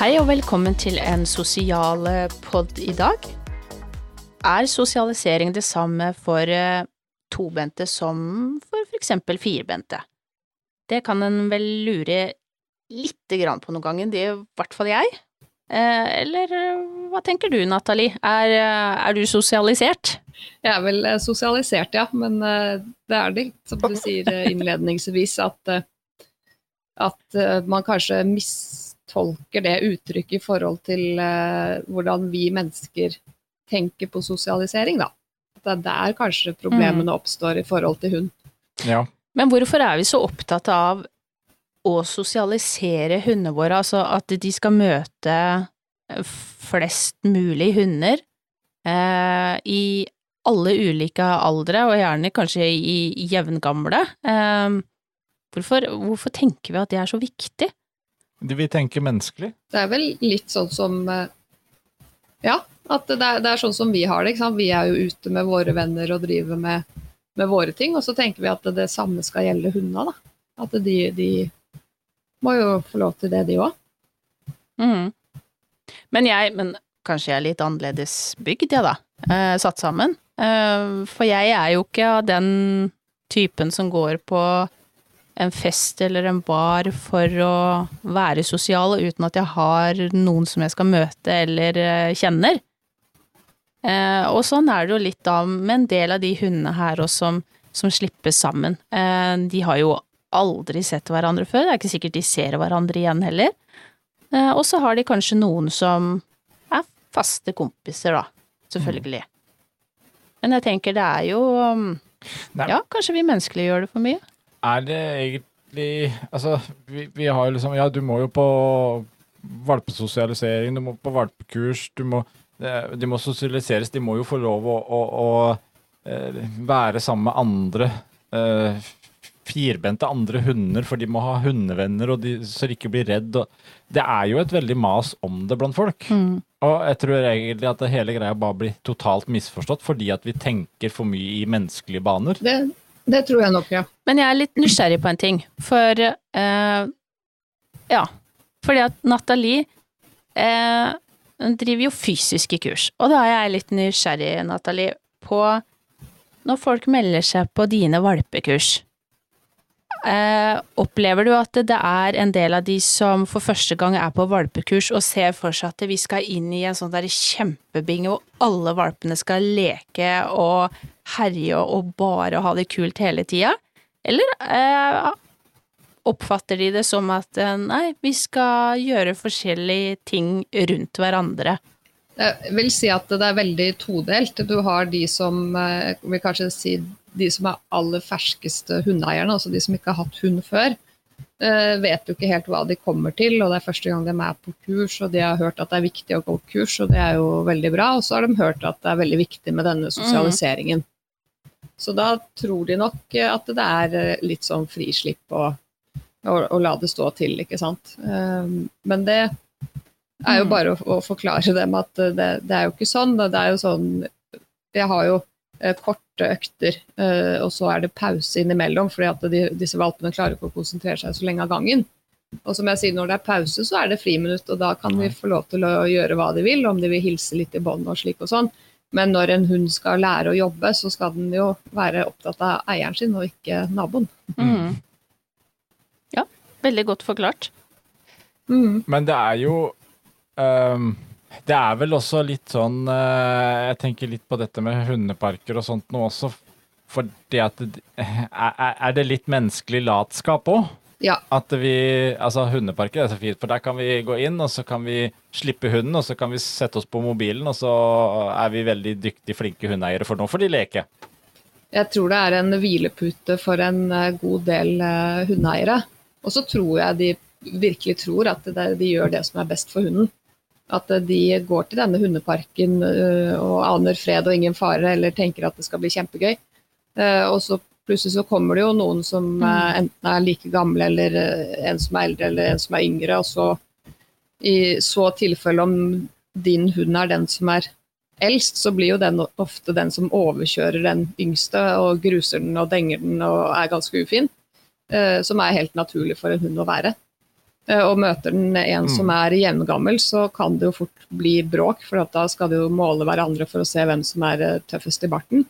Hei og velkommen til en sosial pod i dag. Er sosialisering det samme for eh, tobente som for for eksempel firbente? Det kan en vel lure lite grann på noen ganger, det er i hvert fall jeg. Eh, Eller eh, hva tenker du, Nathalie? Er, er du sosialisert? Jeg er vel sosialisert, ja, men det er det, som du sier innledningsvis, at, at man kanskje mistolker det uttrykket i forhold til eh, hvordan vi mennesker tenker på sosialisering, da. At det er der kanskje problemene oppstår i forhold til hund. Ja. Men hvorfor er vi så opptatt av å sosialisere hundene våre, altså at de skal møte flest mulig hunder eh, i alle ulike aldre, og gjerne kanskje i, i jevngamle? Eh, hvorfor, hvorfor tenker vi at det er så viktig? De tenker menneskelig. Det er vel litt sånn som eh, Ja, at det er, det er sånn som vi har det. Ikke sant? Vi er jo ute med våre venner og driver med, med våre ting, og så tenker vi at det samme skal gjelde hundene. da. At de, de må jo få lov til det, de òg. Mm. Men jeg, men kanskje jeg er litt annerledes bygd, jeg da, eh, satt sammen. Eh, for jeg er jo ikke av den typen som går på en fest eller en bar for å være sosial uten at jeg har noen som jeg skal møte eller eh, kjenner. Eh, og sånn er det jo litt da med en del av de hundene her også som, som slippes sammen. Eh, de har jo aldri sett hverandre før, det er ikke sikkert de ser hverandre igjen heller. Eh, og så har de kanskje noen som er faste kompiser, da, selvfølgelig. Men jeg tenker det er jo Nei. Ja, kanskje vi menneskeliggjør det for mye. Er det egentlig Altså, vi, vi har jo liksom Ja, du må jo på valpesosialisering, du må på valpekurs, du må De må sosialiseres, de må jo få lov å, å, å eh, være sammen med andre eh, firbente andre hunder, for de må ha hundevenner, og de, så de ikke blir redd. Det er jo et veldig mas om det blant folk. Og jeg tror egentlig at det hele greia bare blir totalt misforstått, fordi at vi tenker for mye i menneskelige baner. Det, det tror jeg nok, ja. Men jeg er litt nysgjerrig på en ting, for eh, Ja, fordi at Nathalie eh, driver jo fysiske kurs, og da er jeg litt nysgjerrig, Nathalie, på når folk melder seg på dine valpekurs. Eh, opplever du at det er en del av de som for første gang er på valpekurs og ser for seg at vi skal inn i en sånn der kjempebinge hvor alle valpene skal leke og herje og bare ha det kult hele tida? Eller eh, oppfatter de det som at eh, nei, vi skal gjøre forskjellige ting rundt hverandre? Jeg vil si at det er veldig todelt. Du har de som eh, vil kanskje si de som er aller ferskeste hundeeierne, altså de som ikke har hatt hund før. eh, Vet jo ikke helt hva de kommer til, og det er første gang de er på kurs. og De har hørt at det er viktig å gå kurs, og det er jo veldig bra. Og så har de hørt at det er veldig viktig med denne sosialiseringen. Så da tror de nok at det er eh, litt sånn frislipp og, og, og la det stå til, ikke sant. Eh, Men det er jo Mm. bare å, å forklare dem at det, det er jo ikke sånn. Det er jo sånn Jeg har jo korte økter, eh, og så er det pause innimellom, fordi at de, disse valpene klarer ikke å konsentrere seg så lenge av gangen. Og som jeg sier, når det er pause, så er det friminutt, og da kan de få lov til å gjøre hva de vil, om de vil hilse litt i bånd og slik og sånn. Men når en hund skal lære å jobbe, så skal den jo være opptatt av eieren sin, og ikke naboen. Mm. Ja, veldig godt forklart. Mm. Men det er jo ehm, Det er vel også litt sånn eh, Jeg tenker litt på dette med hundeparker og sånt nå også. At det, er, er- det litt menneskelig latskap òg? Ja. At vi Altså, hundeparker er så fint, for der kan vi gå inn, og så kan vi slippe hunden, og så kan vi sette oss på mobilen, og så er vi veldig dyktige, flinke hundeeiere, for nå får de leke. Jeg tror det er en hvilepute for en eh, god del eh, hundeeiere. Og så tror jeg de virkelig tror at det, de gjør det som er best for hunden. At eh, de går til denne hundeparken eh, og aner fred og ingen fare, eller tenker at det skal bli kjempegøy. Eh, og så plutselig så kommer det jo noen som eh, enten er like gamle, eller en som er eldre, eller en som er yngre. Og så i så tilfelle om din hund er den som er eldst, så blir jo den ofte den som overkjører den yngste og gruser den og denger den og er ganske ufin. eh, som er helt naturlig for en hund å være. Eh, og møter den en som er jevngammel, så kan det jo fort bli bråk, for da skal de jo måle hverandre for å se hvem som er eh, tøffest i barten.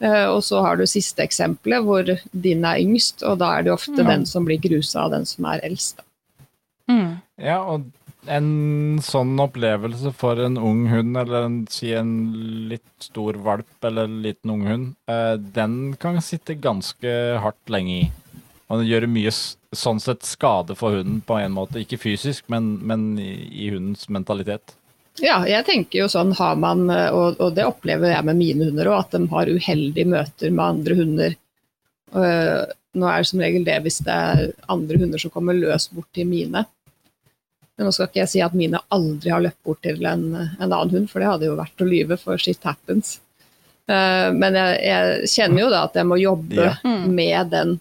Eh, Og så har du siste eksempelet, hvor din er yngst, og da er det ofte Ja. den som blir grusa av den som er eldst. Mm. Ja, og en sånn opplevelse for en ung hund, eller en, si en litt stor valp eller en liten ung hund, eh, den kan sitte ganske hardt lenge i. Den gjør mye sånn sett skade for hunden på en måte. Ikke fysisk, men, men i, i hundens mentalitet. Ja, jeg tenker jo sånn har man, eh, og, og det opplever jeg med mine hunder òg, at de har uheldige møter med andre hunder. Uh, nå er det som regel det hvis det er andre hunder som kommer løs bort til mine. Men nå skal ikke jeg si at mine aldri har løpt bort til en, en annen hund, for det hadde jo vært å lyve, for shit happens. Uh, men jeg, jeg kjenner jo da at jeg må jobbe Ja. Mm. med den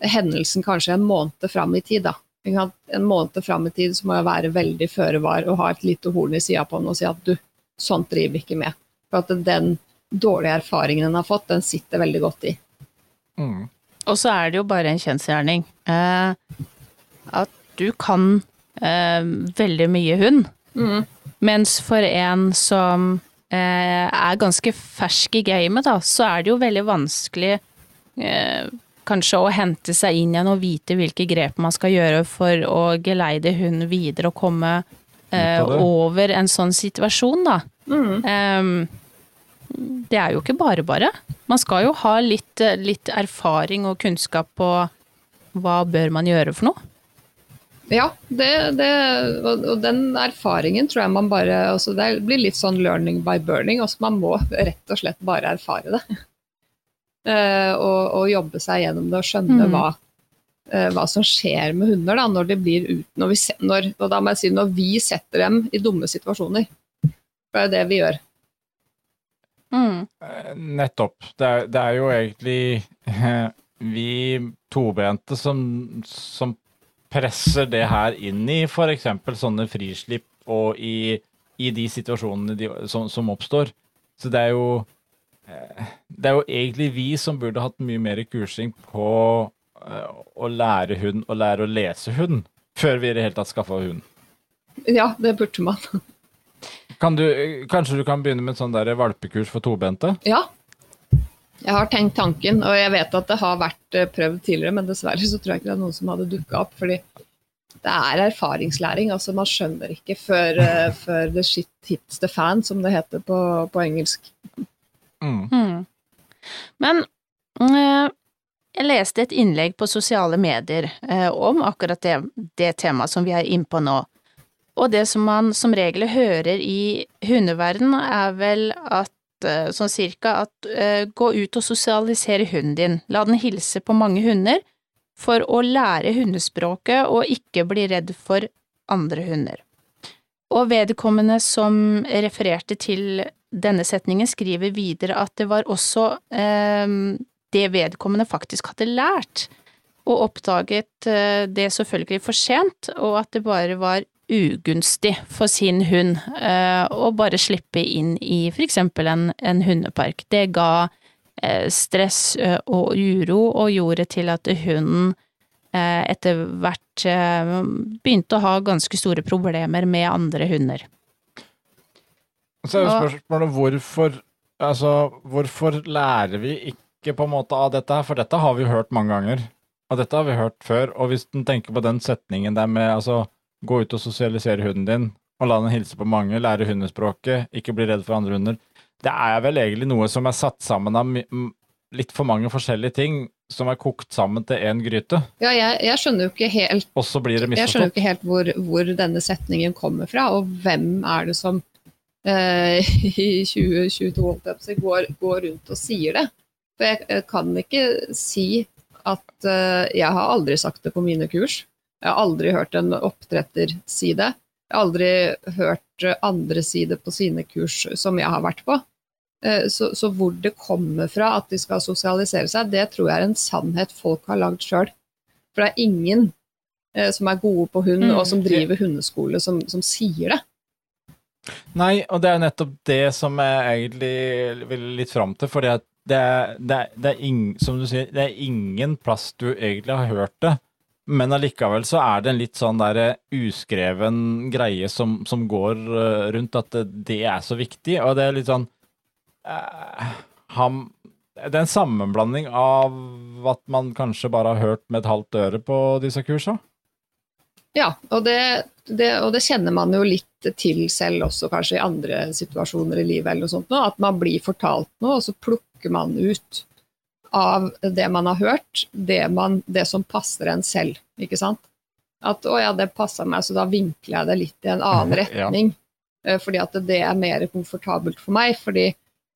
hendelsen kanskje en måned fram i tid. da. En måned fram i tid så må jeg være veldig føre var og ha et lite horn i sida på den og si at du, sånt driver vi ikke med. For at den dårlige erfaringen den har fått, den sitter veldig godt i. Mm. Og så er det jo bare en kjensgjerning eh, at du kan eh, veldig mye hund, Mm. mens for en som eh, er ganske fersk i gamet, da, så er det jo veldig vanskelig eh, kanskje å hente seg inn igjen og vite hvilke grep man skal gjøre for å geleide hunden videre og komme eh, over en sånn situasjon, da. Mm. Um, det er jo ikke bare bare. Man skal jo ha litt, eh, litt erfaring og kunnskap på hva bør man gjøre for noe. Ja, det, det, og, og den erfaringen tror jeg man bare altså Det blir litt sånn learning by burning. Altså man må rett og slett bare erfare det. Eh, og, og jobbe seg gjennom det og skjønne Mm. hva, eh, hva som skjer med hunder da, når de blir ut, når vi, når, og da må jeg si når vi setter dem i dumme situasjoner. For det er det vi gjør. Mm. Eh, Nettopp. Det er, det er jo egentlig vi tobente som, som presser det her inn i f.eks. sånne frislipp og i, i de situasjonene de, som, som oppstår. Så det er jo Det er jo egentlig vi som burde hatt mye mer kursing på eh, å lære hund og lære å lese hund, før vi i det hele tatt skaffa hund. Ja, det burde man. Kan du, kanskje du kan begynne med et sånn der valpekurs for tobente? Ja. Jeg har tenkt tanken, og jeg vet at det har vært eh, prøvd tidligere, men dessverre så tror jeg ikke det er noen som hadde dukka opp. fordi det er erfaringslæring. altså Man skjønner ikke før, eh, før the shit hits the fan, som det heter på, på engelsk. Mm. Mm. Men eh, jeg leste et innlegg på sosiale medier eh, om akkurat det, det temaet som vi er inne på nå. Og det som man som regel hører i hundeverden er vel at eh, sånn cirka at eh, gå ut og sosialisere hunden din. La den hilse på mange hunder for å lære hundespråket og ikke bli redd for andre hunder. Og vedkommende som refererte til denne setningen, skriver videre at det var også eh, det vedkommende faktisk hadde lært, og oppdaget eh, det selvfølgelig for sent, og at det bare var ugunstig for sin hund eh, å bare slippe inn i for eksempel en, en hundepark. Det ga eh, stress eh, og uro, og gjorde til at hunden etter hvert eh, begynte å ha ganske store problemer med andre hunder. Så er jo spørsmålet hvorfor Altså, hvorfor lærer vi ikke på en måte av dette her? For dette har vi jo hørt mange ganger. Og dette har vi hørt før. Og hvis en tenker på den setningen der med altså gå ut og sosialisere hunden din, og la den hilse på mange, lære hundespråket, ikke bli redd for andre hunder, det er vel egentlig noe som er satt sammen av litt for mange forskjellige ting som er kokt sammen til én gryte, Ja, jeg, jeg skjønner jo ikke helt og så blir det Jeg skjønner jo ikke helt hvor, hvor denne setningen kommer fra, og hvem er det som eh, i 2022 holdt jeg på å si, går, går rundt og sier det. For jeg, jeg kan ikke si at eh, Jeg har aldri sagt det på mine kurs. Jeg har aldri hørt en oppdretter si det. Jeg har aldri hørt andre si det på sine kurs som jeg har vært på. Eh, Så, så hvor det kommer fra at de skal sosialisere seg, det tror jeg er en sannhet folk har lagd sjøl. For det er ingen eh, som er gode på hund, Mm. og som driver hundeskole, som, som sier det. Nei, og det er nettopp det som jeg egentlig vil litt fram til. For det, det er, det er, det er ing, som du sier, det er ingen plass du egentlig har hørt det. Men allikevel så er det en litt sånn der eh, uskreven greie som, som går eh, rundt at det, det er så viktig, og det er litt sånn eh, ham, Det er en sammenblanding av at man kanskje bare har hørt med et halvt øre på disse kursene. Ja, og det, det, og det, kjenner man jo litt til selv også, kanskje i andre situasjoner i livet, eller noe sånt, at man blir fortalt noe, og så plukker man ut av det man har hørt, det, man, det som passer en selv. ikke sant? At 'å ja, det passer meg', så da vinkler jeg det litt i en annen retning. ja. Eh, fordi at det er mer komfortabelt for meg. Fordi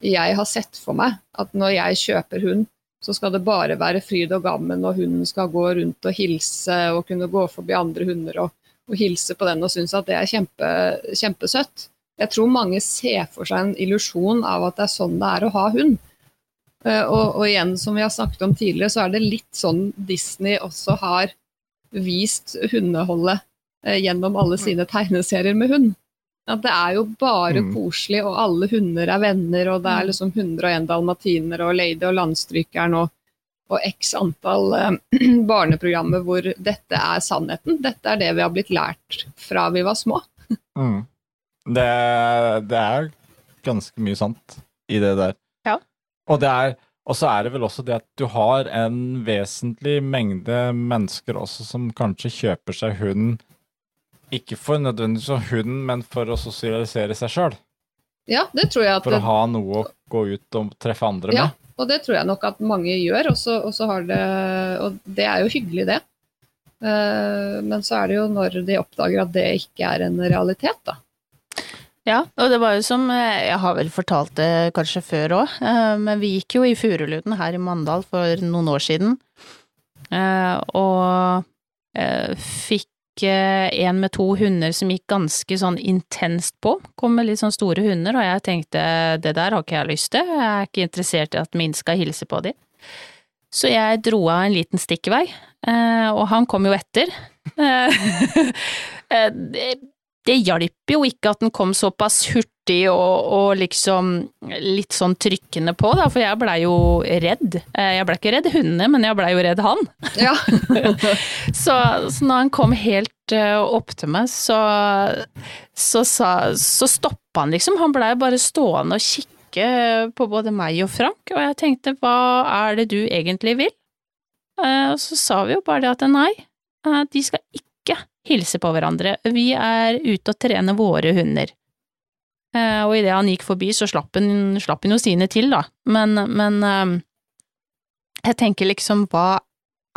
jeg har sett for meg at når jeg kjøper hund, så skal det bare være fryd og gammen, og hunden skal gå rundt og hilse og kunne gå forbi andre hunder og, og hilse på den og synes at det er kjempe, kjempesøtt. Jeg tror mange ser for seg en illusjon av at det er sånn det er å ha hund. Eh, og, og, igjen, som vi har snakket om tidligere, så er det litt sånn Disney også har vist hundeholdet eh, gjennom alle mm. sine tegneserier med hund. At det er jo bare mm. koselig, og alle hunder er venner, og det er mm. liksom 101 dalmatiner og Lady og Landstrykeren og, og x antall eh, barneprogrammer hvor dette er sannheten. Dette er det vi har blitt lært fra vi var små. Mm. Det, det er ganske mye sant i det der. Og, det er, og så er det vel også det at du har en vesentlig mengde mennesker også som kanskje kjøper seg hund ikke for nødvendigvis som hund, men for å sosialisere seg sjøl. Ja, det tror jeg at For å ha noe å gå ut og treffe andre ja, med. Ja, og det tror jeg nok at mange gjør, og, så, og, så har det, og det er jo hyggelig, det. Uh, men så er det jo når de oppdager at det ikke er en realitet, da. Ja, og det var jo som eh, Jeg har vel fortalt det kanskje før òg, eh, men vi gikk jo i Furuluten her i Mandal for noen år siden. Eh, og fikk en med to hunder som gikk ganske sånn intenst på. Kom med litt sånn store hunder, og jeg tenkte det der har ikke jeg lyst til, jeg er ikke interessert i at min skal hilse på dem. Så jeg dro av en liten stikkvei, og han kom jo etter. det hjalp jo ikke at den kom såpass hurtig og, og, liksom litt sånn trykkende på, da, for jeg blei jo redd. Eh, jeg blei ikke redd hundene, men jeg blei jo redd han. Ja. så, så, når han kom helt uh, opp til meg, så, så, så, så stoppa han liksom. Han blei bare stående og kikke på både meg og Frank, og jeg tenkte hva er det du egentlig vil? Uh, og så sa vi jo bare det at nei, de skal ikke hilse på hverandre. Vi er ute og trener våre hunder. Eh, og idet han gikk forbi, så slapp han, slapp han jo sine til, da. Men, men eh, jeg tenker liksom, hva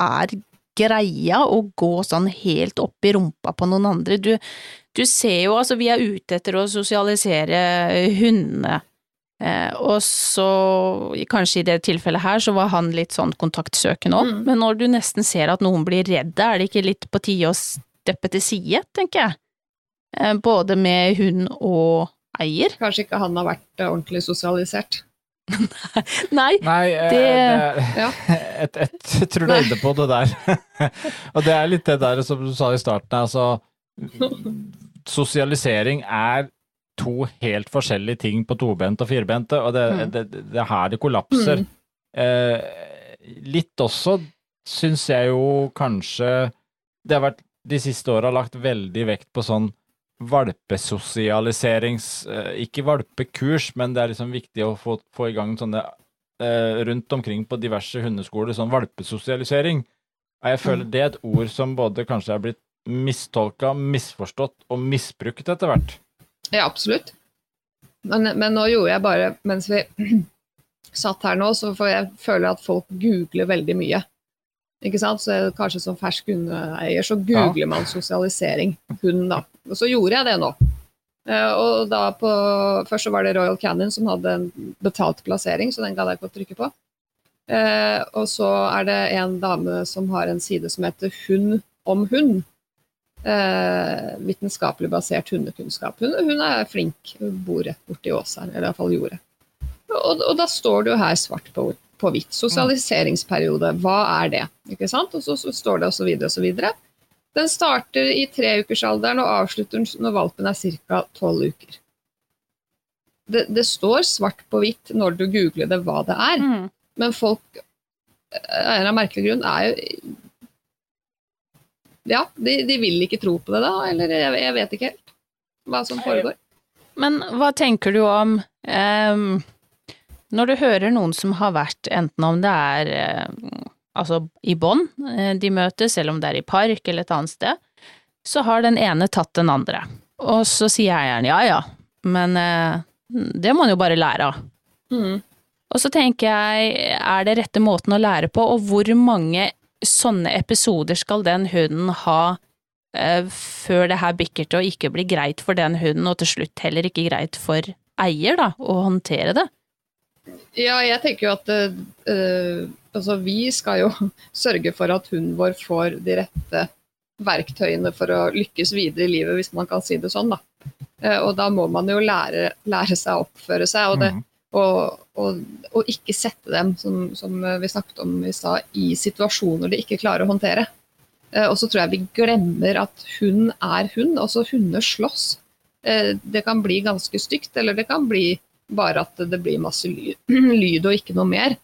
er greia å gå sånn helt opp i rumpa på noen andre? Du, du ser jo, altså, vi er ute etter å sosialisere hundene. Eh, og så, kanskje i det tilfellet her, så var han litt sånn kontaktsøkende òg, mm. men når du nesten ser at noen blir redde, er det ikke litt på tide å steppe til side, tenker jeg. Eh, både med hund og eier. Kanskje ikke han har vært eh, ordentlig sosialisert. Nei, Nei eh, det, det ja. et, et, Jeg tror du er inne på det der. og det er litt det der som du sa i starten, altså Sosialisering er to helt forskjellige ting på tobente og firbente, og det, mm. det, det er her det kollapser. Mm. Eh, litt også syns jeg jo kanskje det har vært de siste åra lagt veldig vekt på sånn valpesosialiserings eh, Ikke valpekurs, men det er liksom viktig å få, få i gang sånne eh, rundt omkring på diverse hundeskoler, sånn valpesosialisering. Jeg føler mm. det er et ord som både kanskje er blitt mistolka, misforstått og misbrukt etter hvert. Ja, absolutt. Men, men, nå gjorde jeg bare Mens vi satt her nå, så får jeg føle at folk googler veldig mye. Ikke sant? Så kanskje som fersk hundeeier så googler ja. man sosialisering hund, da. Og så gjorde jeg det nå. Uh, og da på, Først så var det Royal Canyon som hadde en betalt plassering, så den gadd jeg ikke å trykke på. Eh, og så er det en dame som har en side som heter Hund om hund. Eh, vitenskapelig basert hundekunnskap. Hun, hun, er flink, hun bor rett borti Ås her, eller iallfall gjorde. Og, og da står det jo her svart på på hvitt. Sosialiseringsperiode, hva er det? Ikke sant? Og så, så står det osv. osv. Den starter i treukersalderen og avslutter når valpen er ca. tolv uker. Det, det, står svart på hvitt når du googler det hva det er, mm. men folk av en merkelig grunn er jo ja, de, de vil ikke tro på det da, eller jeg, jeg vet ikke helt hva som foregår. Men hva tenker du om ehm, når du hører noen som har vært, enten om det er eh, altså i bånd eh, de møtes, eller om det er i park eller et annet sted, så har den ene tatt den andre. Og så sier eieren ja ja, men eh, det må man jo bare lære av. Mm. Og så tenker jeg, er det rette måten å lære på, og hvor mange sånne episoder skal den hunden ha eh, før det her bikker til å ikke bli greit for den hunden, og til slutt heller ikke greit for eier, da, å håndtere det? Ja, jeg tenker jo at uh, altså, vi skal jo sørge for at hunden vår får de rette verktøyene for å lykkes videre i livet, hvis man kan si det sånn. Da. Uh, og da må man jo lære, lære seg å oppføre seg, og, det, Mhm. og, og, og ikke sette dem, som, som vi snakket om i stad, i situasjoner de ikke klarer å håndtere. Uh, Og så tror jeg vi glemmer at hund er hund. Også hunder slåss. Det kan bli ganske stygt, eller det kan bli bare at det blir masse lyd, lyd og ikke noe mer.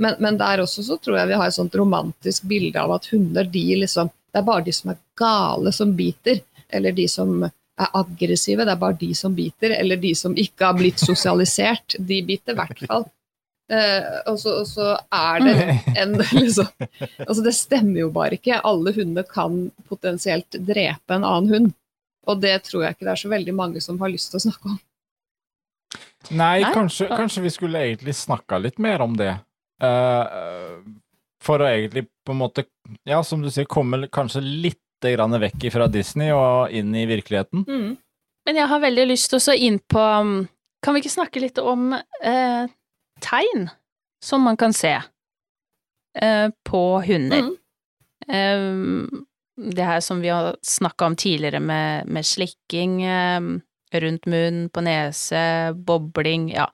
Men, men der også så tror jeg vi har et sånt romantisk bilde av at hunder de liksom Det er bare de som er gale som biter, eller de som er aggressive, det er bare de som biter, eller de som ikke har blitt sosialisert. De biter i hvert fall. Eh, og, så, og så er det en liksom Altså det stemmer jo bare ikke. Alle hunder kan potensielt drepe en annen hund. Og det tror jeg ikke det er så veldig mange som har lyst til å snakke om. Nei, Nei? kanskje, kanskje vi skulle egentlig snakka litt mer om det. Uh, for å egentlig på en måte, ja, som du sier, komme kanskje litt grann vekk fra Disney og inn i virkeligheten. Men jeg har veldig lyst også inn på um, Kan vi ikke snakke litt om uh, tegn som man kan se uh, på hunder? Mm. Det her som vi har snakka om tidligere med, med slikking rundt munn, på nese, bobling, ja.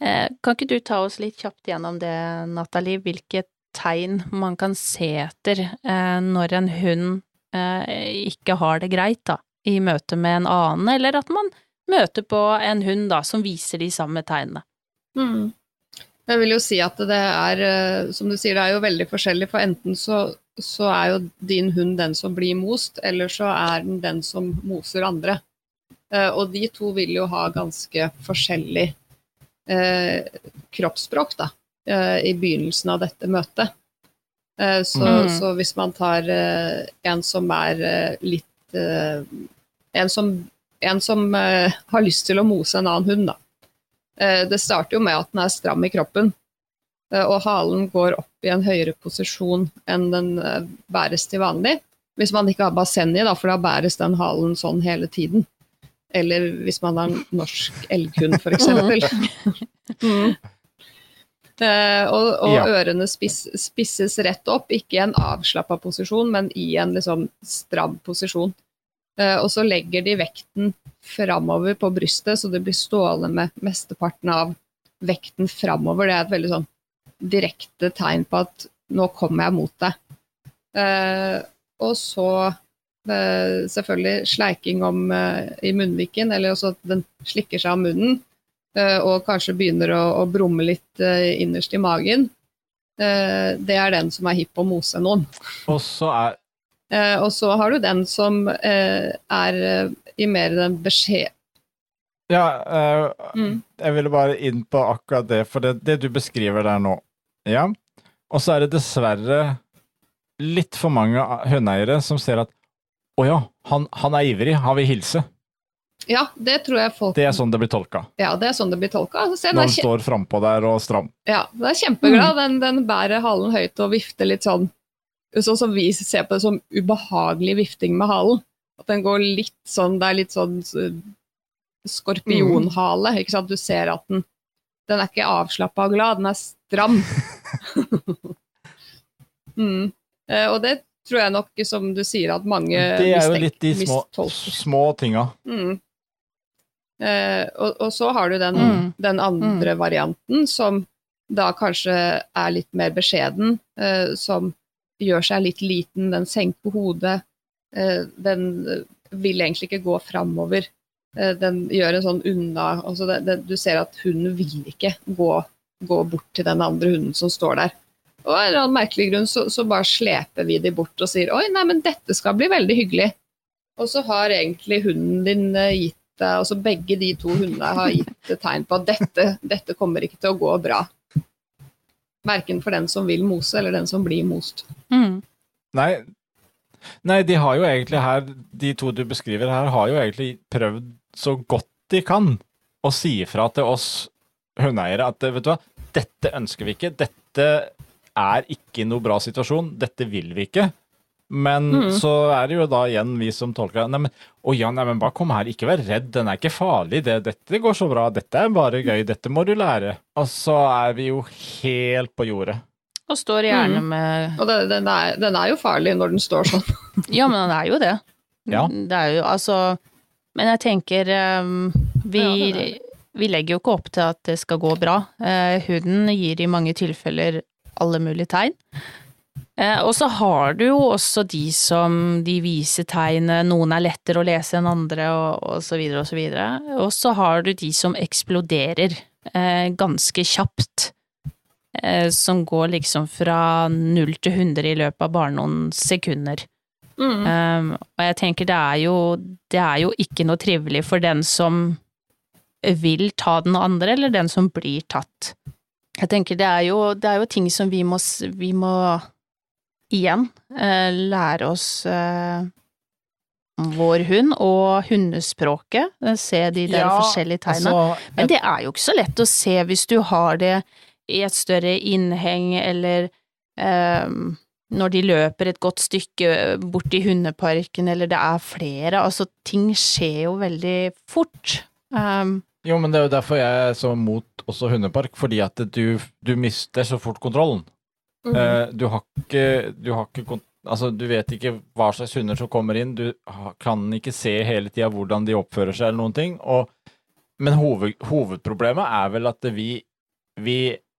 Eh, kan ikke du ta oss litt kjapt gjennom det, Nathalie? Hvilke tegn man kan se etter eh, når en hund eh, ikke har det greit, da, i møte med en annen, eller at man møter på en hund da, som viser de samme tegnene. Mm. Jeg vil jo si at det er, som du sier, det er jo veldig forskjellig, for enten så, så er jo din hund den som blir most, eller så er den den som moser andre. Eh, Og de to vil jo ha ganske forskjellig eh, kroppsspråk da, eh, i begynnelsen av dette møtet. Eh, Så, Mm. så hvis man tar en som er litt En som, en som har lyst til å mose en annen hund, da. Eh, Det starter jo med at den er stram i kroppen, og halen går opp i en høyere posisjon enn den bæres til vanlig. Hvis man ikke har basseng i, da, for da bæres den halen sånn hele tiden. Eller hvis man har norsk elghund, f.eks. Mm. Uh, og og Ja. ørene spiss, spisses rett opp, ikke i en avslappa posisjon, men i en liksom stram posisjon. Uh, og så legger de vekten framover på brystet, så det blir stående med mesteparten av vekten framover. Det er et veldig sånn direkte tegn på at nå kommer jeg mot deg. Uh, og så selvfølgelig sleiking om, eh, i munnviken, eller også at den slikker seg av munnen. eh, og kanskje begynner å, å brumme litt eh, innerst i magen. Det er den som er hypp på å mose noen. Og så er og så har du den som er i mer den beskjed... Ja, Mm. jeg ville bare inn på akkurat det, for det, det du beskriver der nå. Ja. Og så er det dessverre litt for mange hundeeiere som ser at å ja, han, han er ivrig, han vil hilse. Ja, det tror jeg folk Det er sånn det blir tolka. Ja, det er sånn det blir tolka. Altså, se, den Når han kje- står frampå der og stram. ja, den er kjempeglad. Den, den bærer halen høyt og vifter litt sånn Sånn som vi ser på det som ubehagelig vifting med halen. At den går litt sånn Det er litt sånn skorpionhale. Ikke sant? Du ser at den Den er ikke avslappa og glad, den er stram. mm. Eh, og det tror jeg nok, som du sier, at mange Det er jo litt de små, mistolker. små tinga. Mm. Eh, og, og så har du den, Mm. den andre varianten, som da kanskje er litt mer beskjeden, eh, som gjør seg litt liten, den senker hodet, eh, den vil egentlig ikke gå framover. Eh, den gjør en sånn unna altså det, det, Du ser at hunden vil ikke gå, gå bort til den andre hunden som står der. Og av en eller annen merkelig grunn så, så bare sleper vi de bort og sier oi, nei, men dette skal bli veldig hyggelig. Og så har egentlig hunden din eh, gitt deg, altså begge de to hundene har gitt tegn på at dette, dette kommer ikke til å gå bra. Verken for den som vil mose, eller den som blir most. Mm. Nei, nei, de har jo egentlig her, de to du beskriver her, har jo egentlig prøvd så godt de kan å si ifra til oss hundeeiere at vet du hva, dette ønsker vi ikke, dette er ikke noe bra situasjon, dette vil vi ikke. Men mm. så er det jo da igjen vi som tolker det. Nei, å ja, nei, men bare kom her, ikke vær redd, den er ikke farlig, det, dette går så bra, dette er bare gøy, dette må du lære. Og så er vi jo helt på jordet. Og står gjerne med Og det, den, er, den er jo farlig når den står sånn. Ja, men den er jo det. Ja. Det er jo altså Men jeg tenker um, vi, Ja, det vi legger jo ikke opp til at det skal gå bra. Uh, huden gir i mange tilfeller alle mulige tegn. Eh, og så har du jo også de som de viser tegnet, noen er lettere å lese enn andre, og, og så videre og så videre. Og så har du de som eksploderer eh, ganske kjapt. Eh, som går liksom fra null til 100 i løpet av bare noen sekunder. Mm. Um, og jeg tenker det er jo Det er jo ikke noe trivelig for den som vil ta den andre, eller den som blir tatt. Jeg tenker det er jo, det er jo ting som vi må, vi må igjen eh, lære oss eh, vår hund og hundespråket, eh, se de der Ja, forskjellige tegna. Altså, Men det er jo ikke så lett å se hvis du har det i et større innheng, eller eh, når de løper et godt stykke bort i hundeparken, eller det er flere. Altså, ting skjer jo veldig fort. Ehm, Jo, men det er jo derfor jeg er så mot også hundepark, fordi at du, du mister så fort kontrollen. Mm. Du har ikke, du har ikke kont Altså, du vet ikke hva slags hunder som kommer inn, du kan ikke se hele tida hvordan de oppfører seg eller noen ting. Og, men hoved, hovedproblemet er vel at vi, vi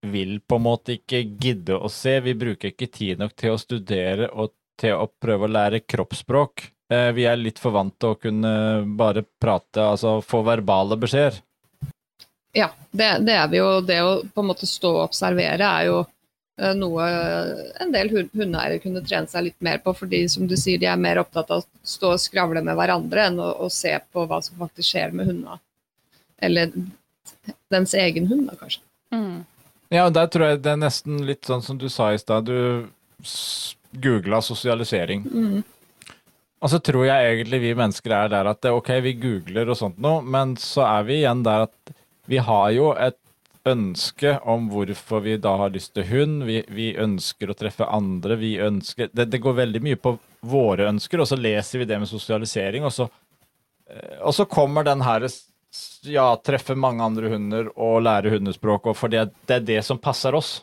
vil på en måte ikke gidde å se. Vi bruker ikke tid nok til å studere og til å prøve å lære kroppsspråk. Eh, vi er litt for vant til å kunne bare prate, altså få verbale beskjeder. Ja, det, det er vi jo. Det å på en måte stå og observere er jo eh, noe en del hun- hundeeiere kunne trene seg litt mer på, fordi som du sier, de er mer opptatt av å stå og skravle med hverandre enn å, å se på hva som faktisk skjer med hundene. Eller dens egen hund, da, kanskje. mm. Ja, og der tror jeg det er nesten litt sånn som du sa i stad. Du googla sosialisering. Mm. Og så tror jeg egentlig vi mennesker er der at det, ok, vi googler og sånt noe, men så er vi igjen der at vi har jo et ønske om hvorfor vi da har lyst til hund. Vi, vi ønsker å treffe andre. Vi ønsker det, det går veldig mye på våre ønsker, og så leser vi det med sosialisering, og så, eh, og så kommer den her ja, treffe mange andre hunder og lære hundespråk, og fordi det er det som passer oss.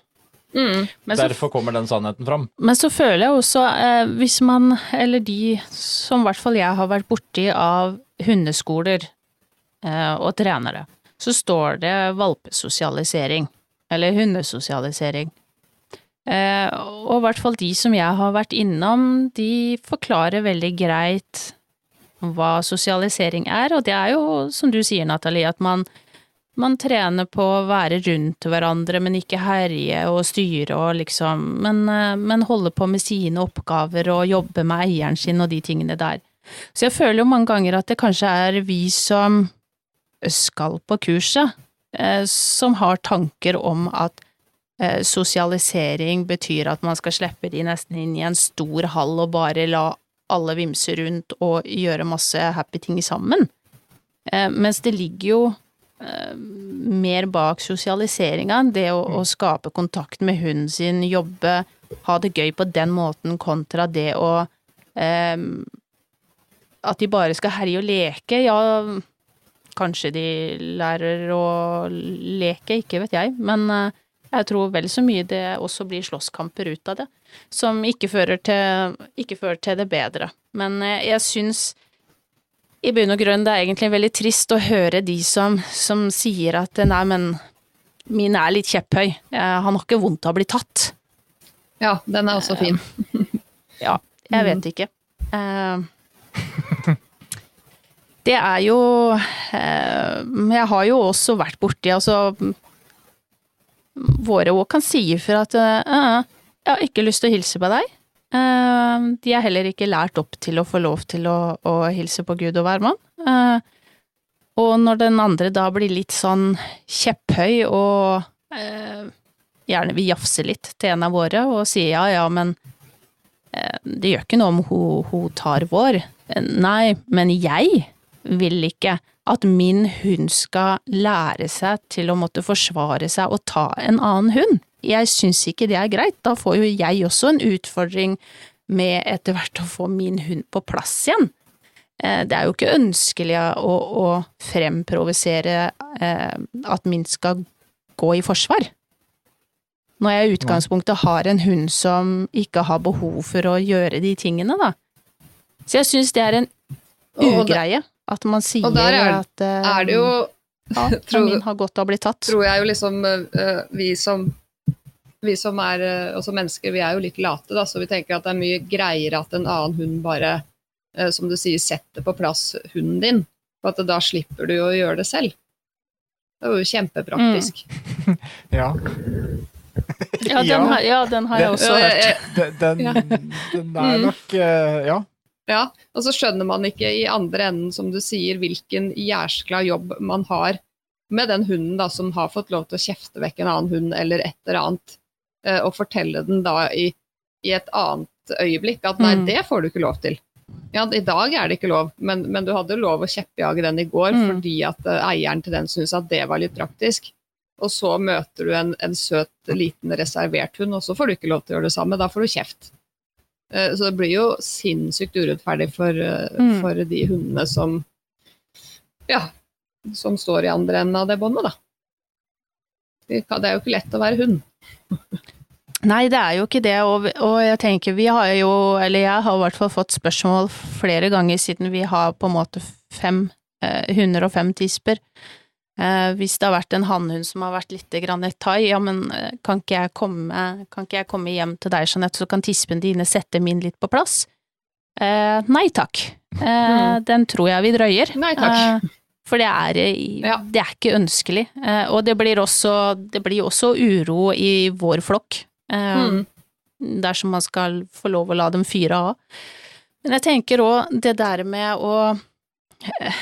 Mm. Så, Derfor kommer den sannheten fram. men så føler jeg også, eh, hvis man, eller de som i hvert fall jeg har vært borti av hundeskoler eh, og trenere, så står det valpesosialisering, eller hundesosialisering. Eh, og i hvert fall de som jeg har vært innom, de forklarer veldig greit hva sosialisering er, og det er jo, som du sier, Nathalie, at man, man trener på å være rundt hverandre, men ikke herje og styre og liksom, men, eh, men holde på med sine oppgaver og jobbe med eieren sin og de tingene der. Så jeg føler jo mange ganger at det kanskje er vi som skal på kurset, eh, som har tanker om at eh, sosialisering betyr at man skal slippe de nesten inn i en stor hall og bare la alle vimse rundt og gjøre masse happy ting sammen. Eh, mens det ligger jo mer bak sosialiseringa, det å, å skape kontakt med hunden sin, jobbe, ha det gøy på den måten, kontra det å eh, At de bare skal herje og leke. Ja, kanskje de lærer å leke, ikke vet jeg, men eh, jeg tror vel så mye det også blir slåsskamper ut av det, som ikke fører til, ikke fører til det bedre. Men eh, jeg syns i bunn og grunn det er egentlig veldig trist å høre de som, som sier at nei, men min er litt kjepphøy, Eh, han har ikke vondt av å bli tatt. Ja, den er også fin. Ja, jeg vet ikke. Eh, det er jo eh, Jeg har jo også vært borti altså Våre òg kan si ifra at eh, jeg har ikke lyst til å hilse på deg. Eh, de er heller ikke lært opp til å få lov til å, å hilse på Gud og hvermann. Eh, og når den andre da blir litt sånn kjepphøy og gjerne vil jafse litt til en av våre og sier ja, ja, men det gjør ikke noe om hun, hun tar vår. Nei, men jeg vil ikke at min hund skal lære seg til å måtte forsvare seg og ta en annen hund. Jeg syns ikke det er greit, da får jo jeg også en utfordring med etter hvert å få min hund på plass igjen. Eh, det er jo ikke ønskelig å, å fremprovosere eh, at min skal gå i forsvar. Når jeg i utgangspunktet har en hund som ikke har behov for å gjøre de tingene, da. Så jeg syns det er en ugreie. At man sier og der er, at uh, er det jo ja, tror, min har godt av å bli tatt. Tror jeg jo liksom uh, vi som vi som er uh, også mennesker, vi er jo litt late, da, så vi tenker at det er mye greiere at en annen hund bare, som du sier, setter på plass hunden din. For at da slipper du å gjøre det selv. Det er jo kjempepraktisk. Mm. ja. ja, den har, ja, den har jeg også hørt. Den, den, den er nok Ja. Ja, og så skjønner man ikke i andre enden, som du sier, hvilken jæskla jobb man har med den hunden da, som har fått lov til å kjefte vekk en annen hund eller et eller annet, eh, og fortelle den da i, i et annet øyeblikk at nei, Mm. det får du ikke lov til. Ja, i dag er det ikke lov, men, men du hadde lov å kjeppjage den i går Mm. fordi at eh, eieren til den syntes at det var litt praktisk. Og så møter du en, en søt, liten, reservert hund, og så får du ikke lov til å gjøre det samme. Da får du kjeft. Eh, Så det blir jo sinnssykt urettferdig for, eh, Mm. for de hundene som ja, som står i andre enden av det båndet, da. Det det er jo ikke lett å være hund. Nei, det er jo ikke det, og, og jeg tenker vi har jo, eller jeg har i hvert fall fått spørsmål flere ganger siden vi har på en måte fem eh, hunder og fem tisper. Eh, hvis det har vært en hannhund som har vært litt grann et thai, ja, men eh, kan ikke, jeg komme, kan ikke jeg komme hjem til deg, Jeanette, så kan tispene dine sette min litt på plass? Eh, nei takk. Eh, Den tror jeg vi drøyer. Nei takk. Eh, for det er, det er ikke ønskelig. Eh, og det blir også, det blir også uro i vår flokk. Eh, Mm. dersom man skal få lov å la dem fyre av. Men jeg tenker òg det der med å eh,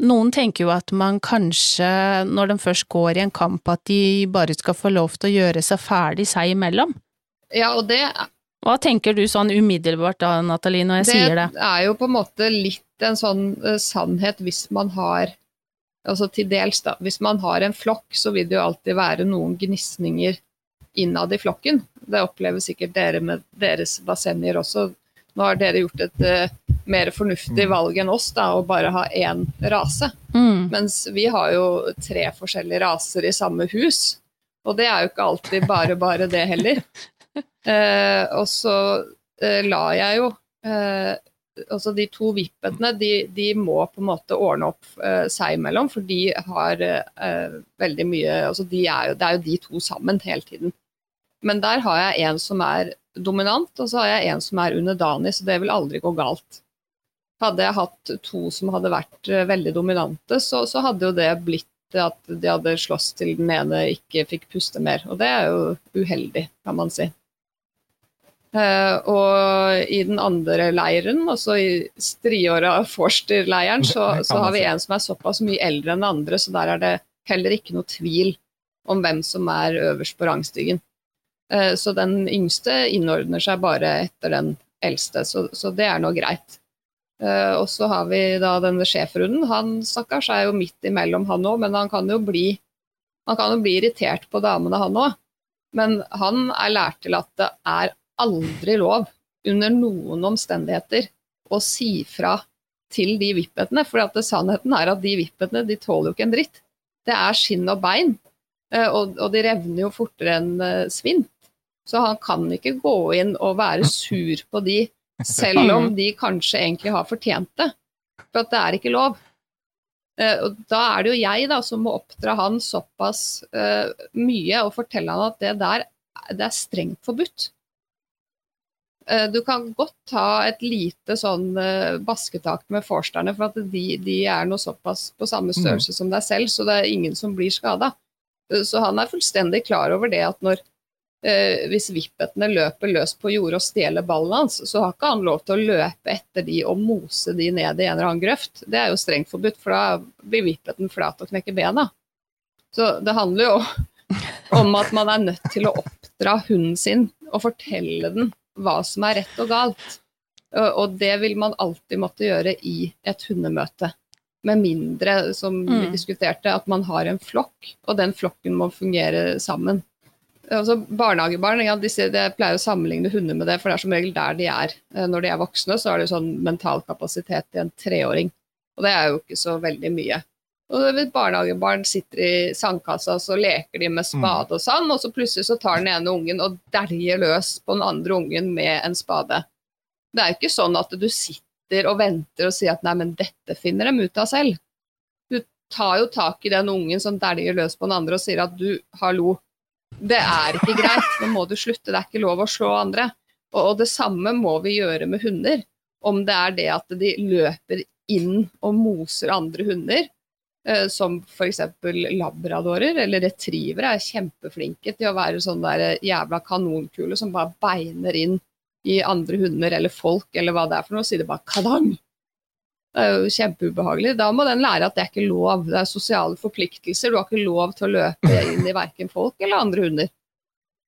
Noen tenker jo at man kanskje, når de først går i en kamp, at de bare skal få lov til å gjøre seg ferdig seg imellom. Ja, og det, Hva tenker du sånn umiddelbart da, Nathalie, når jeg det sier det? Det er jo på en måte litt en sånn uh, sannhet hvis man har Altså til dels, da. Hvis man har en flokk, så vil det jo alltid være noen gnisninger innad i flokken. Det opplever sikkert dere med deres basenger også. Nå har dere gjort et uh, mer fornuftig valg enn oss, da, å bare ha én rase. Mm. Mens vi har jo tre forskjellige raser i samme hus, og det er jo ikke alltid bare bare det heller. Uh, og så uh, la jeg jo eh, Altså de to vippetene, de, de må på en måte ordne opp eh, seg imellom, for de har eh, veldig mye altså de er jo, Det er jo de to sammen hele tiden. Men der har jeg en som er dominant, og så har jeg en som er underdanig, så det vil aldri gå galt. Hadde jeg hatt to som hadde vært eh, veldig dominante, så, så hadde jo det blitt at de hadde slåss til den ene ikke fikk puste mer. Og det er jo uheldig, kan man si. Uh, og i den andre leiren, altså i striåra Forster-leiren, så, så har vi en som er såpass mye eldre enn den andre, så der er det heller ikke noe tvil om hvem som er øverst på rangstigen. Eh, så den yngste innordner seg bare etter den eldste, så, så det er nå greit. Eh, og så har vi da denne schæferhunden. Han stakkars er jo midt imellom, han òg, men han kan jo bli han kan jo bli irritert på damene, han òg. Men han er lært til at det er aldri lov, under noen omstendigheter, å si fra til de vippetene. For sannheten er at de vippetene de tåler jo ikke en dritt. Det er skinn og bein, eh, og, og de revner jo fortere enn svint. Så han kan ikke gå inn og være sur på de, selv om de kanskje egentlig har fortjent det. For at det er ikke lov. Eh, og da er det jo jeg da, som må oppdra han såpass uh, mye og fortelle han at det der det er strengt forbudt. Eh, du kan godt ta et lite sånn basketak med forsterne, for at de, de er nå såpass på samme størrelse som deg selv, så det er ingen som blir skada. Så han er fullstendig klar over det at når eh, hvis vippetene løper løs på jordet og stjeler ballen hans, så har ikke han lov til å løpe etter de og mose de ned i en eller annen grøft. Det er jo strengt forbudt, for da blir vippeten flat og knekker bena. Så det handler jo om at man er nødt til å oppdra hunden sin og fortelle den hva som er rett og galt. Og- Og det vil man alltid måtte gjøre i et hundemøte. Med mindre, som vi Mm. diskuterte, at man har en flokk, og den flokken må fungere sammen. Altså Barnehagebarn ja, de, sier- jeg pleier å sammenligne hunder med det, for det er som regel der de er. Eh, Når de er voksne, så har de sånn mental kapasitet i en treåring. Og det er jo ikke så veldig mye. Og barnehagebarn sitter i sandkassa, så leker de med spade og sand, og så plutselig så tar den ene ungen og dæljer løs på den andre ungen med en spade. Det er jo ikke sånn at du sitter og venter og sier at nei, men dette finner dem ut av selv. Du tar jo tak i den ungen som dæljer løs på den andre og sier at du, hallo, det er ikke greit, nå må du slutte, det er ikke lov å slå andre. Og, og det samme må vi gjøre med hunder. Om det er det at de løper inn og moser andre hunder, eh, som f.eks. labradorer eller retrievere er kjempeflinke til å være sånn der eh, jævla kanonkule som bare beiner inn i andre hunder eller folk eller hva det er for noe, og sier det bare kadang. Det er jo kjempeubehagelig. Da må den lære at det er ikke lov. Det er sosiale forpliktelser. Du har ikke lov til å løpe inn i verken folk eller andre hunder.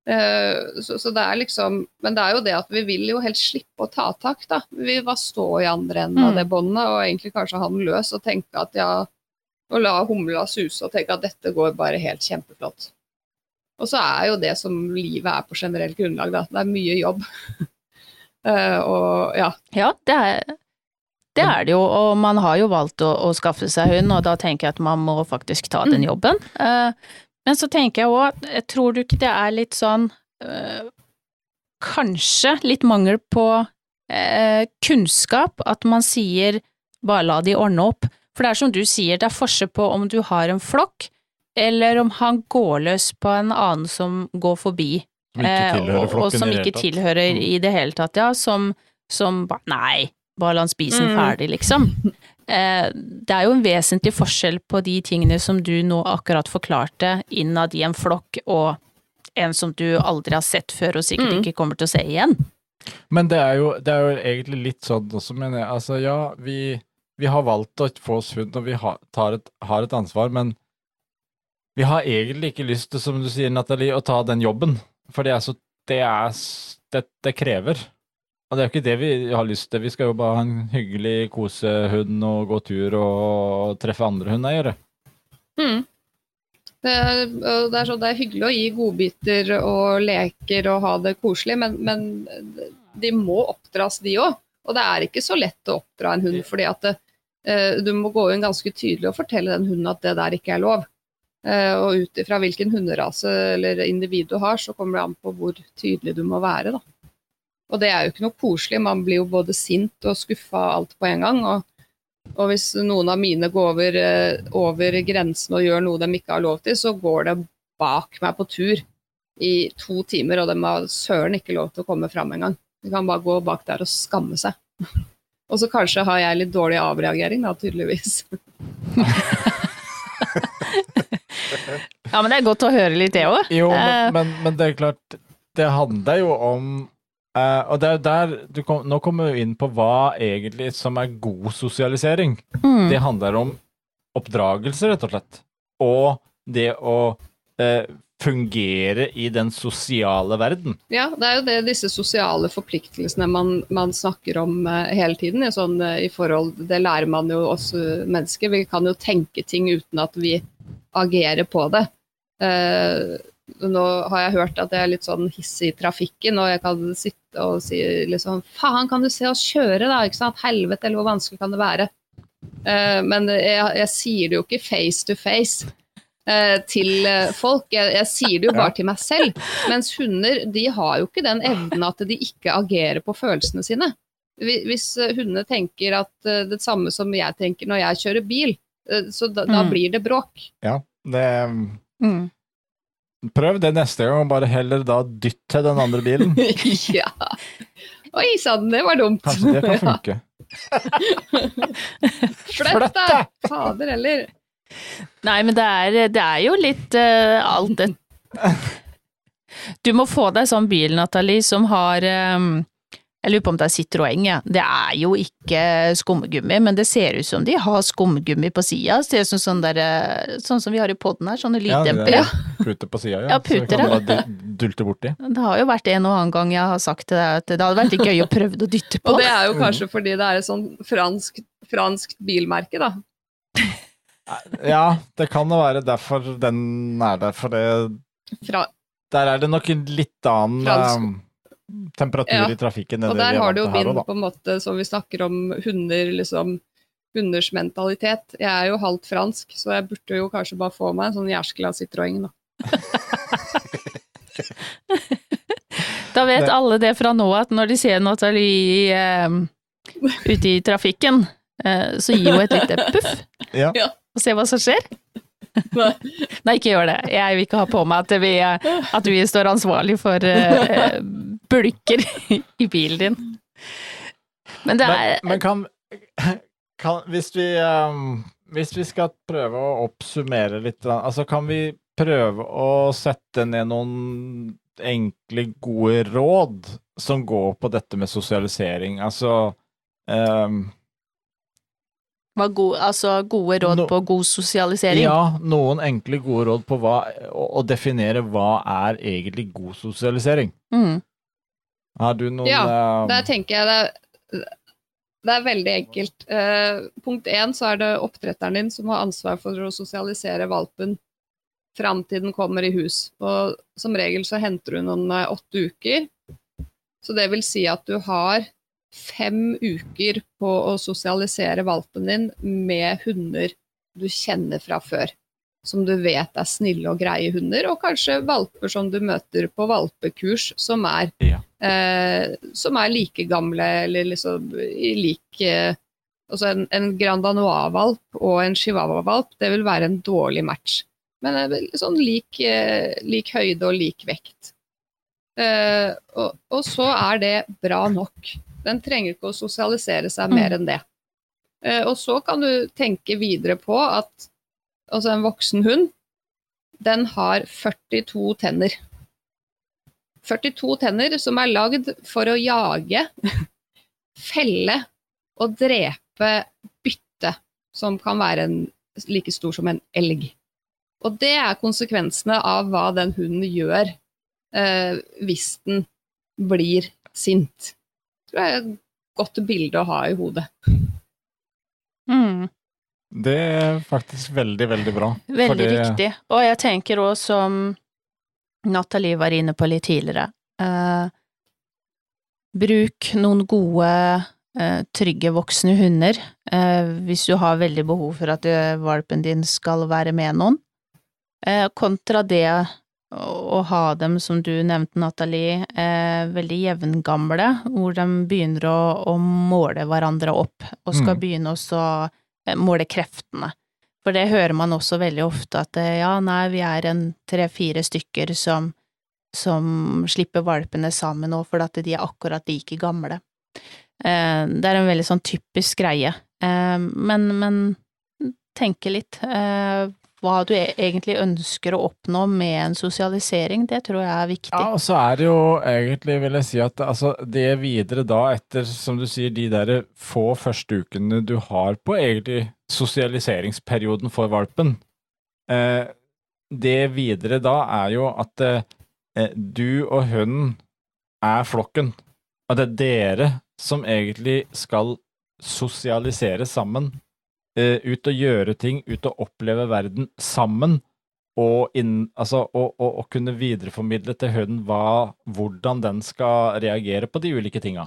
Eh, Så, så det er liksom Men det er jo det at vi vil jo helst slippe å ta tak, da. Vi vil bare stå i andre enden av Mm. det båndet og egentlig kanskje ha den løs og tenke at ja Og la humla suse og tenke at dette går bare helt kjempeflott. Og så er jo det som livet er på generelt grunnlag, da. Det er mye jobb. Eh, og ja. Ja, det er, det er det jo, og man har jo valgt å, å skaffe seg hund, og da tenker jeg at man må faktisk ta den Mm. jobben. Eh, men så tenker jeg òg, tror du ikke det er litt sånn eh, Kanskje litt mangel på eh, kunnskap, at man sier bare la de ordne opp. For det er som du sier, det er forskjell på om du har en flokk, eller om han går løs på en annen som går forbi. Som ikke Eh, tilhører og, og flokken som ikke tilhører Mm. i det hele tatt, ja. Som, som bare Nei, bare la han spise den Mm. ferdig, liksom. Eh, det er jo en vesentlig forskjell på de tingene som du nå akkurat forklarte, innad i en flokk, og en som du aldri har sett før og sikkert Mm. ikke kommer til å se igjen. Men det er, jo, det er jo egentlig litt sånn også, mener jeg. Altså, ja, vi, vi har valgt å få oss hund, og vi har, tar et, har et ansvar, men vi har egentlig ikke lyst til, som du sier, Nathalie, å ta den jobben. For det er så Det er Det, det krever. Og det er jo ikke det vi har lyst til. Vi skal jo bare ha en hyggelig kosehund og gå tur og treffe andre hundeeiere. Mm. Det, er, det, det er hyggelig å gi godbiter og leker og ha det koselig, men, men de må oppdras, de òg. Og det er ikke så lett å oppdra en hund, fordi at det, eh, du må gå inn ganske tydelig og fortelle den hunden at det der ikke er lov. Eh, og ut ifra hvilken hunderase eller individ du har, så kommer det an på hvor tydelig du må være. Da. Og det er jo ikke noe koselig. Man blir jo både sint og skuffa alt på en gang. Og, og hvis noen av mine går over, eh, over grensen og gjør noe de ikke har lov til, så går det bak meg på tur i to timer, og de har søren ikke lov til å komme fram engang. De kan bare gå bak der og skamme seg. Og så kanskje har jeg litt dårlig avreagering, da, tydeligvis. Ja, men det er godt å høre litt, det òg. Jo, Eh. men, men, men det er klart Det handler jo om eh, Og det er der du kom, Nå kommer vi inn på hva egentlig som er god sosialisering. Mm. Det handler om oppdragelse, rett og slett. Og det å uh, fungere i den sosiale verden. Ja, det er jo det, disse sosiale forpliktelsene man, man snakker om uh, hele tiden. I, sånn, i forhold, det lærer man jo oss mennesker. Vi kan jo tenke ting uten at vi agerer på det. Eh, nå har jeg hørt at jeg er litt sånn hissig i trafikken, og jeg kan sitte og si liksom Faen, kan du se oss kjøre, da? Ikke sant? Helvete, eller hvor vanskelig kan det være? Uh, men jeg, jeg sier det jo ikke face to face uh, til eh, folk. Jeg, jeg sier det jo bare til meg selv. Mens hunder de har jo ikke den evnen at de ikke agerer på følelsene sine. Hvis hundene tenker at det samme som jeg tenker når jeg kjører bil, så da, da Mm. blir det bråk. Ja, det Mm. Prøv det neste gang, og bare heller da dytt til den andre bilen. ja. Oi sann, det var dumt. Kanskje det kan funke. Flytt deg! Fader heller. Nei, men det er, det er jo litt uh, alt det Du må få deg sånn bil, Nathalie, som har um, Jeg lurer på om det er Citroën, ja. Det er jo ikke skumgummi, men det ser ut som de har skumgummi på sida. Ser ut som sånn der eh, Sånn som vi har i poden her, sånne lyddempere. Ja, Puter på sida, ja. Ja, puter, så vi kan dulte borti. Det har jo vært en og annen gang jeg har sagt til deg at det hadde vært gøy å prøve å dytte på. Og det er jo kanskje fordi det er et sånn fransk, franskt bilmerke, da. Ja, det kan jo være derfor den er der, for det Fra, Der er det nok en litt annen Fransk. Temperatur Ja. i trafikken enn og det der er har det du jo min, på en måte, som vi snakker om hunder, liksom hunders mentalitet. Jeg er jo halvt fransk, så jeg burde jo kanskje bare få meg en sånn jærskla Citroën, da. Da vet Det- alle det fra nå at når de ser Nathalie eh, ute i trafikken, eh, så gir hun et lite puff, Ja. Ja. og se hva som skjer. Nei. Ikke gjør det. Jeg vil ikke ha på meg at vi, at vi står ansvarlig for uh, bulker i bilen din. Men det er Men, men kan, kan Hvis vi um, Hvis vi skal prøve å oppsummere litt, altså kan vi prøve å sette ned noen enkle, gode råd som går på dette med sosialisering? Altså um, var god, altså gode råd no, på god sosialisering. Ja, noen enkle, gode råd på hva, å, å definere hva er egentlig god sosialisering. Mm. Har du noen Ja, det Der tenker jeg det, det er veldig enkelt. Eh, punkt én så er det oppdretteren din som har ansvar for å sosialisere valpen fram til den kommer i hus. Og som regel så henter du noen om eh, åtte uker. Så det vil si at du har fem uker på å sosialisere valpen din med hunder du kjenner fra før. Som du vet er snille og greie hunder, og kanskje valper som du møter på valpekurs, som er Ja. eh, som er like gamle, eller liksom i lik eh, Altså en, en Grand Danois-valp og en Chihuahua-valp, det vil være en dårlig match. Men sånn lik, eh, lik høyde og lik vekt. Eh, og, og så er det bra nok. Den trenger ikke å sosialisere seg Mm. mer enn det. Eh, og så kan du tenke videre på at altså en voksen hund, den har 42 tenner. 42 tenner som er lagd for å jage, felle og drepe bytte, som kan være en, like stor som en elg. Og det er konsekvensene av hva den hunden gjør eh, hvis den blir sint. Det er et godt bilde å ha i hodet. Mm. Det er faktisk veldig, veldig bra. Veldig Fordi- riktig. Og jeg tenker òg, som Nathalie var inne på litt tidligere, eh, bruk noen gode, eh, trygge voksne hunder eh, hvis du har veldig behov for at eh, valpen din skal være med noen, eh, kontra det å ha dem, som du nevnte, Nathalie, eh, veldig jevngamle, hvor de begynner å, å måle hverandre opp, og skal Mm. begynne å eh, måle kreftene. For det hører man også veldig ofte, at eh, ja, nei, vi er en tre-fire stykker som, som slipper valpene sammen nå, for at de er akkurat like gamle. Eh, Det er en veldig sånn typisk greie. Eh, Men, men tenke litt. Hva du e- egentlig ønsker å oppnå med en sosialisering, det tror jeg er viktig. Ja, og så er det jo egentlig, vil jeg si, at altså, det videre da, etter, som du sier, de der få første ukene du har på egentlig sosialiseringsperioden for valpen, eh, det videre da er jo at eh, du og hunden er flokken. At det er dere som egentlig skal sosialisere sammen. Eh, ut og gjøre ting, ut og oppleve verden sammen og, inn, altså, og, kunne videreformidle til hunden hva, hvordan den skal reagere på de ulike tinga.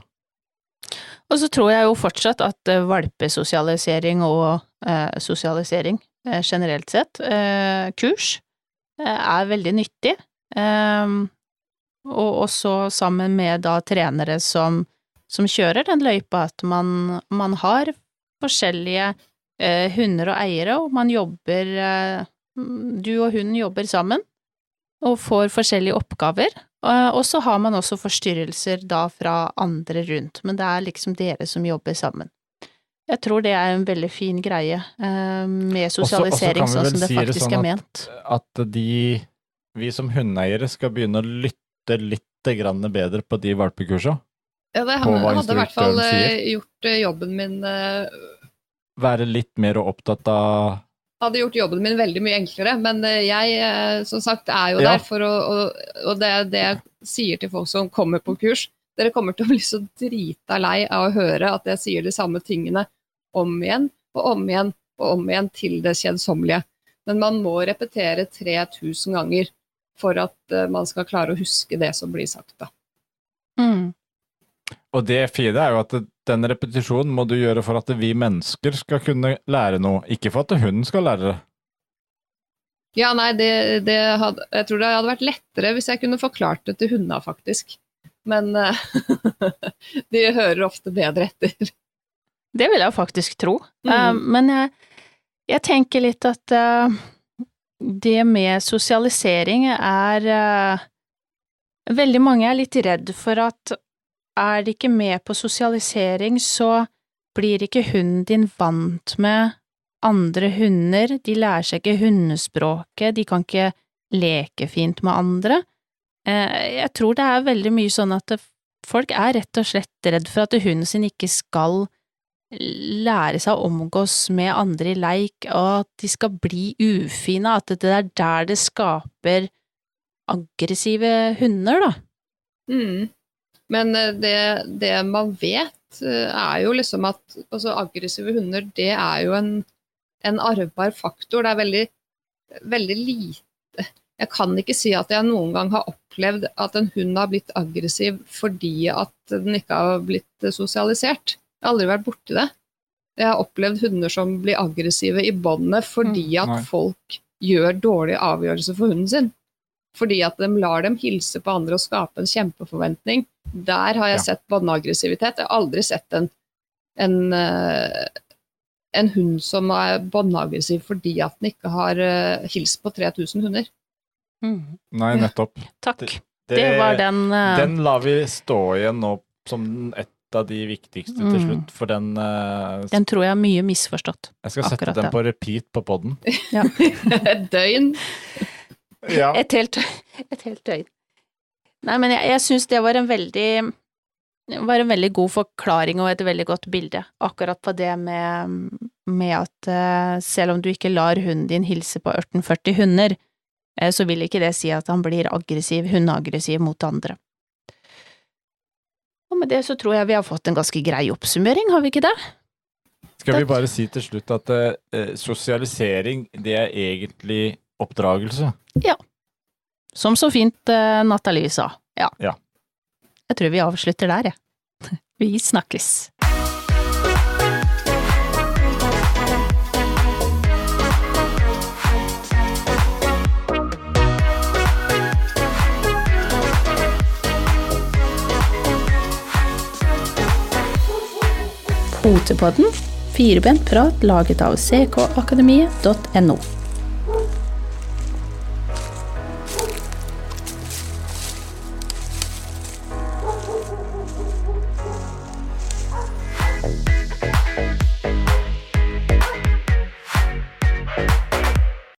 Og så tror jeg jo fortsatt at eh, valpesosialisering og eh, sosialisering eh, generelt sett, eh, kurs, eh, er veldig nyttig. Ehm, og også sammen med da trenere som, som kjører den løypa, at man, man har forskjellige eh, hunder og eiere, og man jobber eh, Du og hunden jobber sammen, og får forskjellige oppgaver. Eh, Og så har man også forstyrrelser da fra andre rundt, men det er liksom dere som jobber sammen. Jeg tror det er en veldig fin greie eh, med sosialisering, kan vi sånn som det si det faktisk sånn er at- ment. At de vi som hundeeiere skal begynne å lytte litt grann bedre på de valpekursene? Ja, det hadde i hvert fall eh, gjort jobben min eh, Være litt mer opptatt av hadde gjort jobben min veldig mye enklere, men eh, jeg eh, som sagt er jo Ja. der for å og, og det det jeg sier til folk som kommer på kurs. Dere kommer til å bli så drita lei av å høre at jeg sier de samme tingene om igjen og om igjen og om igjen til det kjedsommelige. Men man må repetere 3000 ganger for at eh, man skal klare å huske det som blir sagt. Da. Mm. Og det fine er jo at den repetisjonen må du gjøre for at vi mennesker skal kunne lære noe, ikke for at hunden skal lære det. Ja, nei, det, det hadde, jeg tror det hadde vært lettere hvis jeg kunne forklart det til hundene, faktisk. Men uh, de hører ofte bedre etter. Det vil jeg faktisk tro. Mm. Uh, men jeg, jeg tenker litt at uh, det med sosialisering er Veldig mange er litt redd for at er de ikke med på sosialisering, så blir ikke hunden din vant med andre hunder, de lærer seg ikke hundespråket, de kan ikke leke fint med andre. Eh, Jeg tror det er veldig mye sånn at folk er rett og slett redd for at hunden sin ikke skal lære seg å omgås med andre i leik, og at de skal bli ufine, at det er der det skaper aggressive hunder, da. Mm. Men eh, det, det man vet, eh, er jo liksom at altså, aggressive hunder, det er jo en, en arvbar faktor. Det er veldig, veldig lite Jeg kan ikke si at jeg noen gang har opplevd at en hund har blitt aggressiv fordi at den ikke har blitt sosialisert. Jeg har aldri vært borti det. Jeg har opplevd hunder som blir aggressive i båndet fordi at nei. folk gjør dårlige avgjørelser for hunden sin. Fordi at de lar dem hilse på andre og skape en kjempeforventning. Der har jeg Ja. sett banneaggressivitet. Jeg har aldri sett en, en, eh, en hund som er banneaggressiv fordi at den ikke har eh, hilst på 3000 hunder. Nei, nettopp. Takk. Det, var den, uh... Den lar vi stå igjen nå som et av de viktigste til Mm. slutt, for den uh... den tror jeg er mye misforstått. Jeg skal sette akkurat den på repeat på poden. Et døgn. Ja. Et helt, et helt døgn. Nei, men jeg, jeg syns det var en veldig var en veldig god forklaring og et veldig godt bilde, akkurat på det med, med at eh, selv om du ikke lar hunden din hilse på 1840 hunder, eh, så vil ikke det si at han blir aggressiv, hundeaggressiv mot andre. Og med det så tror jeg vi har fått en ganske grei oppsummering, har vi ikke det? Skal vi bare si til slutt at uh, sosialisering, det er egentlig oppdragelse. Som så fint uh, Nathalie sa. Ja. Ja. Jeg tror vi avslutter der, jeg. Vi snakkes. Potepodden, firebent prat laget av ckakademiet.no.